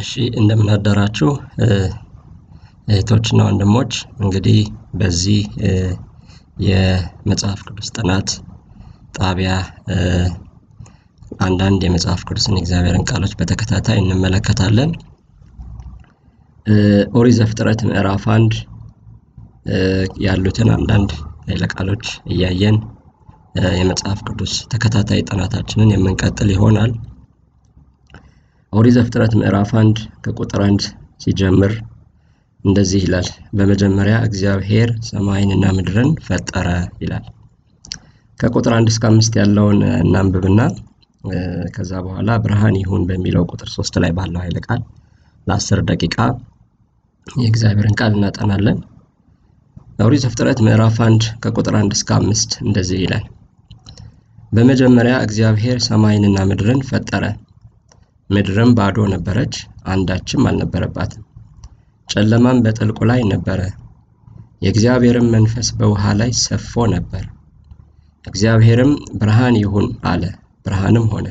እሺ እንደምን አደራችሁ እህቶችና ወንድሞች እንግዲህ በዚህ የመጽሐፍ ቅዱስ ጥናት ጣቢያ አንዳንድ የመጽሐፍ ቅዱስን የእግዚአብሔርን ቃሎች በተከታታይ እንመለከታለን። ኦሪት ዘፍጥረት ምዕራፍ አንድ ያሉትን አንዳንድ ኃይለ ቃሎች እያየን የመጽሐፍ ቅዱስ ተከታታይ ጥናታችንን የምንቀጥል ይሆናል። ኦሪት ዘፍጥረት ምዕራፍ አንድ ከቁጥር አንድ ሲጀምር እንደዚህ ይላል። በመጀመሪያ እግዚአብሔር ሰማይንና ምድርን ፈጠረ ይላል። ከቁጥር አንድ እስከ አምስት ያለውን እናንብብና ከዛ በኋላ ብርሃን ይሁን በሚለው ቁጥር ሶስት ላይ ባለው ኃይለ ቃል ለአስር ደቂቃ የእግዚአብሔርን ቃል እናጠናለን። ኦሪት ዘፍጥረት ምዕራፍ አንድ ከቁጥር አንድ እስከ አምስት እንደዚህ ይላል። በመጀመሪያ እግዚአብሔር ሰማይንና ምድርን ፈጠረ። ምድርም ባዶ ነበረች፣ አንዳችም አልነበረባትም። ጨለማም በጥልቁ ላይ ነበረ፣ የእግዚአብሔርም መንፈስ በውሃ ላይ ሰፎ ነበር። እግዚአብሔርም ብርሃን ይሁን አለ፣ ብርሃንም ሆነ።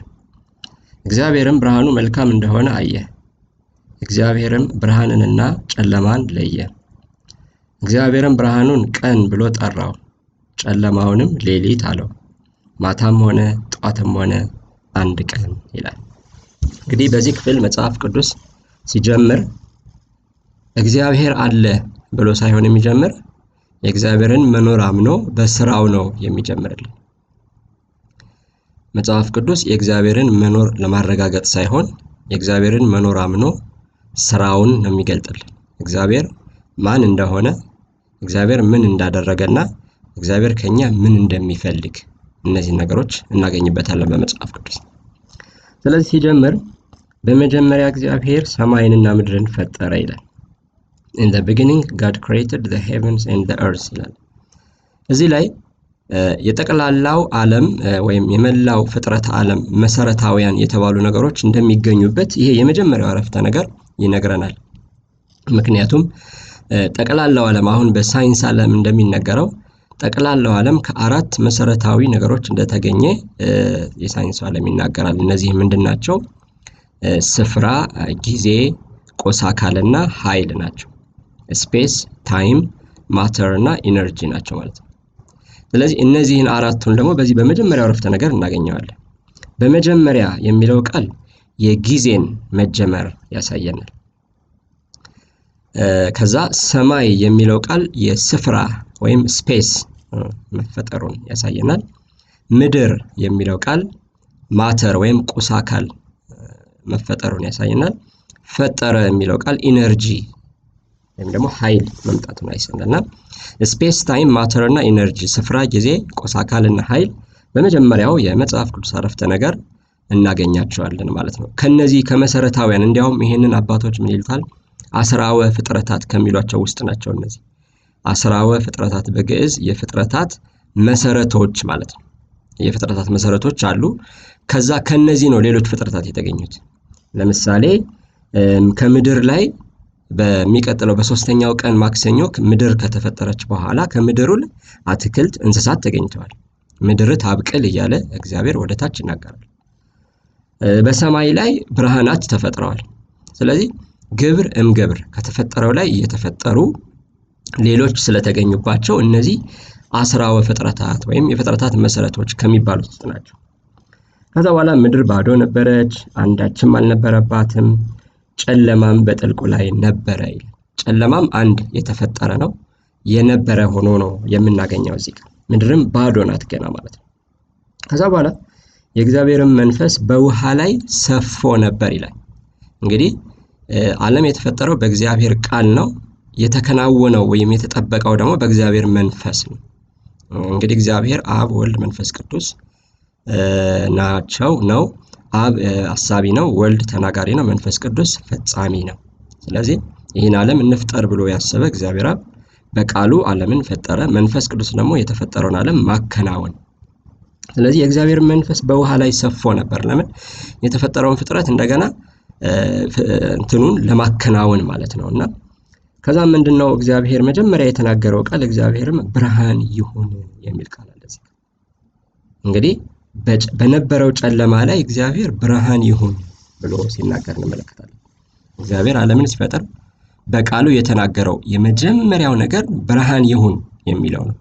እግዚአብሔርም ብርሃኑ መልካም እንደሆነ አየ። እግዚአብሔርም ብርሃንንና ጨለማን ለየ። እግዚአብሔርም ብርሃኑን ቀን ብሎ ጠራው፣ ጨለማውንም ሌሊት አለው። ማታም ሆነ ጠዋትም ሆነ አንድ ቀን ይላል። እንግዲህ በዚህ ክፍል መጽሐፍ ቅዱስ ሲጀምር እግዚአብሔር አለ ብሎ ሳይሆን የሚጀምር የእግዚአብሔርን መኖር አምኖ በስራው ነው የሚጀምርልን። መጽሐፍ ቅዱስ የእግዚአብሔርን መኖር ለማረጋገጥ ሳይሆን የእግዚአብሔርን መኖር አምኖ ስራውን ነው የሚገልጥልን። እግዚአብሔር ማን እንደሆነ፣ እግዚአብሔር ምን እንዳደረገና እግዚአብሔር ከኛ ምን እንደሚፈልግ እነዚህ ነገሮች እናገኝበታለን በመጽሐፍ ቅዱስ። ስለዚህ ሲጀምር በመጀመሪያ እግዚአብሔር ሰማይንና ምድርን ፈጠረ ይላል። In the beginning God created the heavens and the earth ይላል። እዚህ ላይ የጠቅላላው ዓለም ወይም የመላው ፍጥረት ዓለም መሰረታዊያን የተባሉ ነገሮች እንደሚገኙበት ይሄ የመጀመሪያው አረፍተ ነገር ይነግረናል። ምክንያቱም ጠቅላላው ዓለም አሁን በሳይንስ ዓለም እንደሚነገረው ጠቅላላው ዓለም ከአራት መሰረታዊ ነገሮች እንደተገኘ የሳይንሱ ዓለም ይናገራል። እነዚህ ምንድን ናቸው? ስፍራ፣ ጊዜ፣ ቁስ አካልና ኃይል ናቸው። space፣ time፣ matter እና energy ናቸው ማለት ነው። ስለዚህ እነዚህን አራቱን ደግሞ በዚህ በመጀመሪያው አረፍተ ነገር እናገኘዋለን። በመጀመሪያ የሚለው ቃል የጊዜን መጀመር ያሳየናል። ከዛ ሰማይ የሚለው ቃል የስፍራ ወይም space መፈጠሩን ያሳየናል። ምድር የሚለው ቃል matter ወይም ቁስ አካል መፈጠሩን ያሳየናል። ፈጠረ የሚለው ቃል energy ወይም ደግሞ ኃይል መምጣቱን ያሳየናልና space፣ time፣ matter እና energy ስፍራ፣ ጊዜ፣ ቁስ አካልና ኃይል በመጀመሪያው የመጽሐፍ ቅዱስ አረፍተ ነገር እናገኛቸዋለን ማለት ነው። ከነዚህ ከመሰረታዊያን እንዲያውም ይሄንን አባቶች ምን ይሉታል? አስራወ ፍጥረታት ከሚሏቸው ውስጥ ናቸው። እነዚህ አስራወ ፍጥረታት በግዕዝ የፍጥረታት መሰረቶች ማለት ነው። የፍጥረታት መሰረቶች አሉ። ከዛ ከነዚህ ነው ሌሎች ፍጥረታት የተገኙት። ለምሳሌ ከምድር ላይ በሚቀጥለው በሶስተኛው ቀን ማክሰኞ ምድር ከተፈጠረች በኋላ ከምድሩ አትክልት፣ እንስሳት ተገኝተዋል። ምድር ታብቅል እያለ እግዚአብሔር ወደ ታች ይናገራል። በሰማይ ላይ ብርሃናት ተፈጥረዋል። ስለዚህ ግብር እምገብር ከተፈጠረው ላይ እየተፈጠሩ ሌሎች ስለተገኙባቸው እነዚህ አስራወ ፍጥረታት ወይም የፍጥረታት መሰረቶች ከሚባሉት ውስጥ ናቸው። ከዛ በኋላ ምድር ባዶ ነበረች፣ አንዳችም አልነበረባትም፣ ጨለማም በጥልቁ ላይ ነበረ ይላል። ጨለማም አንድ የተፈጠረ ነው፣ የነበረ ሆኖ ነው የምናገኘው እዚህ ጋር። ምድርም ባዶ ናት ገና ማለት ነው። ከዛ በኋላ የእግዚአብሔርን መንፈስ በውሃ ላይ ሰፎ ነበር ይላል። እንግዲህ ዓለም የተፈጠረው በእግዚአብሔር ቃል ነው። የተከናወነው ወይም የተጠበቀው ደግሞ በእግዚአብሔር መንፈስ ነው። እንግዲህ እግዚአብሔር አብ፣ ወልድ፣ መንፈስ ቅዱስ ናቸው ነው። አብ አሳቢ ነው፣ ወልድ ተናጋሪ ነው፣ መንፈስ ቅዱስ ፈጻሚ ነው። ስለዚህ ይህን ዓለም እንፍጠር ብሎ ያሰበ እግዚአብሔር አብ በቃሉ ዓለምን ፈጠረ። መንፈስ ቅዱስ ደግሞ የተፈጠረውን ዓለም ማከናወን ስለዚህ የእግዚአብሔር መንፈስ በውሃ ላይ ሰፎ ነበር። ለምን የተፈጠረውን ፍጥረት እንደገና እንትኑን ለማከናወን ማለት ነው። እና ከዛ ምንድን ነው እግዚአብሔር መጀመሪያ የተናገረው ቃል እግዚአብሔርም ብርሃን ይሁን የሚል ቃል አለ። እንግዲህ በነበረው ጨለማ ላይ እግዚአብሔር ብርሃን ይሁን ብሎ ሲናገር እንመለከታለን። እግዚአብሔር ዓለምን ሲፈጥር በቃሉ የተናገረው የመጀመሪያው ነገር ብርሃን ይሁን የሚለው ነው።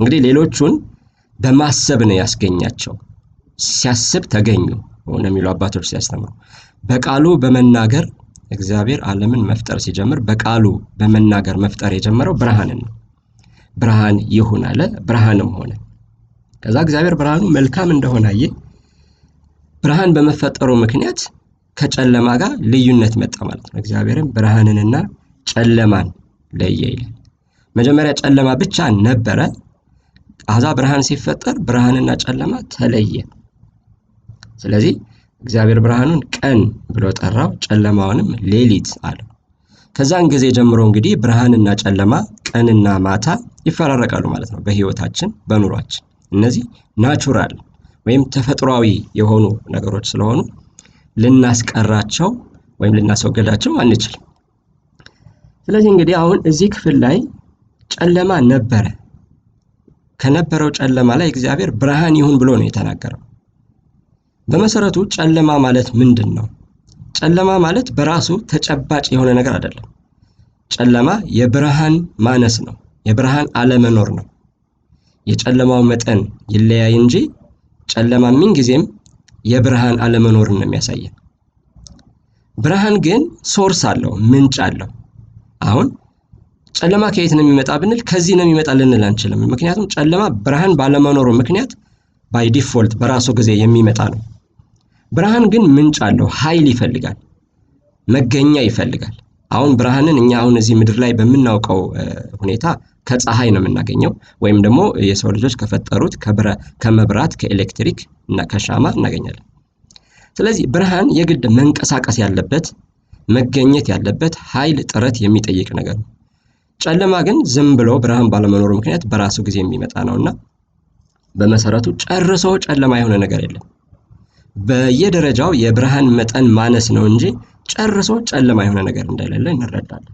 እንግዲህ ሌሎቹን በማሰብ ነው ያስገኛቸው። ሲያስብ ተገኙ ነው የሚሉ አባቶች ሲያስተምሩ። በቃሉ በመናገር እግዚአብሔር ዓለምን መፍጠር ሲጀምር በቃሉ በመናገር መፍጠር የጀመረው ብርሃንን ነው። ብርሃን ይሁን አለ፣ ብርሃንም ሆነ። ከዛ እግዚአብሔር ብርሃኑ መልካም እንደሆነ አየ። ብርሃን በመፈጠሩ ምክንያት ከጨለማ ጋር ልዩነት መጣ ማለት ነው። እግዚአብሔርም ብርሃንንና ጨለማን ለየ ይላል። መጀመሪያ ጨለማ ብቻ ነበረ። አዛ ብርሃን ሲፈጠር ብርሃንና ጨለማ ተለየ። ስለዚህ እግዚአብሔር ብርሃኑን ቀን ብሎ ጠራው፣ ጨለማውንም ሌሊት አለው። ከዛን ጊዜ ጀምሮ እንግዲህ ብርሃንና ጨለማ ቀንና ማታ ይፈራረቃሉ ማለት ነው በህይወታችን በኑሯችን። እነዚህ ናቹራል ወይም ተፈጥሯዊ የሆኑ ነገሮች ስለሆኑ ልናስቀራቸው ወይም ልናስወገዳቸው አንችልም። ስለዚህ እንግዲህ አሁን እዚህ ክፍል ላይ ጨለማ ነበረ። ከነበረው ጨለማ ላይ እግዚአብሔር ብርሃን ይሁን ብሎ ነው የተናገረው። በመሰረቱ ጨለማ ማለት ምንድን ነው? ጨለማ ማለት በራሱ ተጨባጭ የሆነ ነገር አይደለም። ጨለማ የብርሃን ማነስ ነው፣ የብርሃን አለመኖር ነው። የጨለማው መጠን ይለያይ እንጂ ጨለማ ምንጊዜም የብርሃን አለመኖርን ነው የሚያሳየን። ብርሃን ግን ሶርስ አለው፣ ምንጭ አለው። አሁን ጨለማ ከየት ነው የሚመጣ ብንል ከዚህ ነው የሚመጣ ልንል አንችልም። ምክንያቱም ጨለማ ብርሃን ባለመኖሩ ምክንያት by default በራሱ ጊዜ የሚመጣ ነው። ብርሃን ግን ምንጭ አለው፣ ኃይል ይፈልጋል፣ መገኛ ይፈልጋል። አሁን ብርሃንን እኛ አሁን እዚህ ምድር ላይ በምናውቀው ሁኔታ ከፀሐይ ነው የምናገኘው ወይም ደግሞ የሰው ልጆች ከፈጠሩት ከመብራት ከኤሌክትሪክ እና ከሻማ እናገኛለን። ስለዚህ ብርሃን የግድ መንቀሳቀስ ያለበት መገኘት ያለበት ኃይል ጥረት የሚጠይቅ ነገር ነው። ጨለማ ግን ዝም ብሎ ብርሃን ባለመኖሩ ምክንያት በራሱ ጊዜ የሚመጣ ነውና በመሰረቱ ጨርሶ ጨለማ የሆነ ነገር የለም። በየደረጃው የብርሃን መጠን ማነስ ነው እንጂ ጨርሶ ጨለማ የሆነ ነገር እንደሌለ እንረዳለን።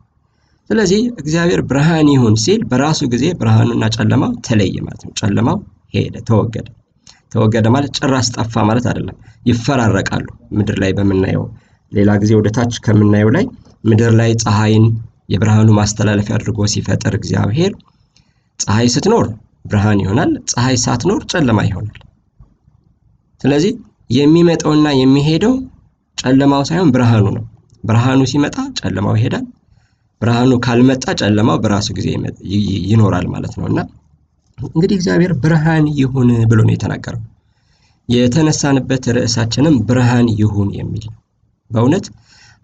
ስለዚህ እግዚአብሔር ብርሃን ይሁን ሲል በራሱ ጊዜ ብርሃኑና ጨለማው ተለየ ማለት ነው። ጨለማው ሄደ፣ ተወገደ። ተወገደ ማለት ጭራሽ ጠፋ ማለት አይደለም። ይፈራረቃሉ። ምድር ላይ በምናየው ሌላ ጊዜ ወደ ታች ከምናየው ላይ ምድር ላይ ፀሐይን የብርሃኑ ማስተላለፊያ አድርጎ ሲፈጥር እግዚአብሔር ፀሐይ ስትኖር ብርሃን ይሆናል፣ ፀሐይ ሳትኖር ጨለማ ይሆናል። ስለዚህ የሚመጣውና የሚሄደው ጨለማው ሳይሆን ብርሃኑ ነው። ብርሃኑ ሲመጣ ጨለማው ይሄዳል። ብርሃኑ ካልመጣ ጨለማው በራሱ ጊዜ ይኖራል ማለት ነው እና እንግዲህ እግዚአብሔር ብርሃን ይሁን ብሎ ነው የተናገረው። የተነሳንበት ርዕሳችንም ብርሃን ይሁን የሚል ነው። በእውነት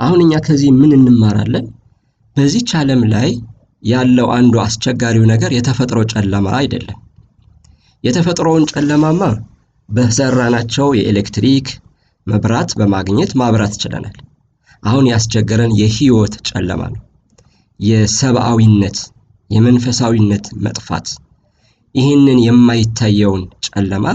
አሁን እኛ ከዚህ ምን እንማራለን? በዚች ዓለም ላይ ያለው አንዱ አስቸጋሪው ነገር የተፈጥሮ ጨለማ አይደለም። የተፈጥሮውን ጨለማማ በሰራናቸው የኤሌክትሪክ መብራት በማግኘት ማብራት ችለናል። አሁን ያስቸገረን የህይወት ጨለማ ነው። የሰብአዊነት የመንፈሳዊነት መጥፋት ይህንን የማይታየውን ጨለማ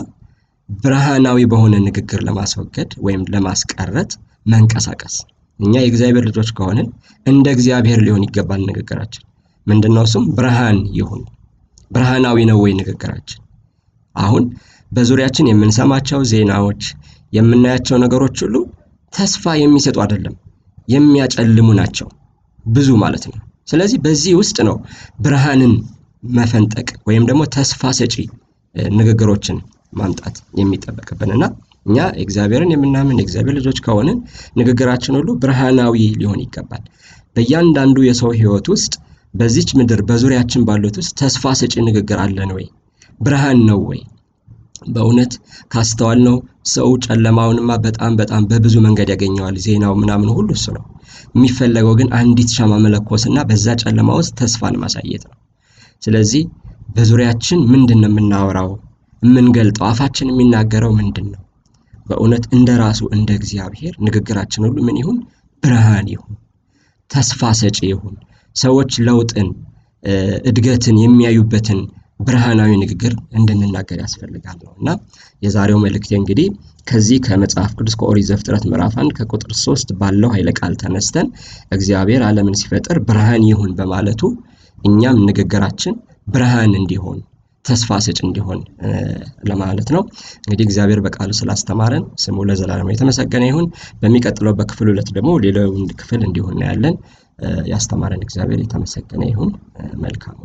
ብርሃናዊ በሆነ ንግግር ለማስወገድ ወይም ለማስቀረት መንቀሳቀስ። እኛ የእግዚአብሔር ልጆች ከሆንን እንደ እግዚአብሔር ሊሆን ይገባል ንግግራችን። ምንድነው እሱም? ብርሃን ይሁን። ብርሃናዊ ነው ወይ ንግግራችን? አሁን በዙሪያችን የምንሰማቸው ዜናዎች፣ የምናያቸው ነገሮች ሁሉ ተስፋ የሚሰጡ አይደለም፣ የሚያጨልሙ ናቸው፣ ብዙ ማለት ነው። ስለዚህ በዚህ ውስጥ ነው ብርሃንን መፈንጠቅ ወይም ደግሞ ተስፋ ሰጪ ንግግሮችን ማምጣት የሚጠበቅብን እና እኛ እግዚአብሔርን የምናምን የእግዚአብሔር ልጆች ከሆንን ንግግራችን ሁሉ ብርሃናዊ ሊሆን ይገባል። በእያንዳንዱ የሰው ሕይወት ውስጥ በዚች ምድር በዙሪያችን ባሉት ውስጥ ተስፋ ሰጪ ንግግር አለን ወይ? ብርሃን ነው ወይ? በእውነት ካስተዋል ነው ሰው ጨለማውንማ በጣም በጣም በብዙ መንገድ ያገኘዋል። ዜናው ምናምን ሁሉ እሱ ነው። የሚፈለገው ግን አንዲት ሻማ መለኮስና በዛ ጨለማ ውስጥ ተስፋን ማሳየት ነው። ስለዚህ በዙሪያችን ምንድን ነው የምናወራው? የምንገልጠው አፋችን የሚናገረው ምንድን ነው? በእውነት እንደ ራሱ እንደ እግዚአብሔር ንግግራችን ሁሉ ምን ይሁን? ብርሃን ይሁን፣ ተስፋ ሰጪ ይሁን፣ ሰዎች ለውጥን እድገትን የሚያዩበትን ብርሃናዊ ንግግር እንድንናገር ያስፈልጋል ነው እና የዛሬው መልእክቴ እንግዲህ ከዚህ ከመጽሐፍ ቅዱስ ከኦሪት ዘፍጥረት ምዕራፍ አንድ ከቁጥር ሶስት ባለው ኃይለ ቃል ተነስተን እግዚአብሔር ዓለምን ሲፈጥር ብርሃን ይሁን በማለቱ እኛም ንግግራችን ብርሃን እንዲሆን ተስፋ ሰጭ እንዲሆን ለማለት ነው። እንግዲህ እግዚአብሔር በቃሉ ስላስተማረን ስሙ ለዘላለም የተመሰገነ ይሁን። በሚቀጥለው በክፍል ሁለት ደግሞ ሌላውን ክፍል እንዲሁ እናያለን። ያስተማረን እግዚአብሔር የተመሰገነ ይሁን። መልካም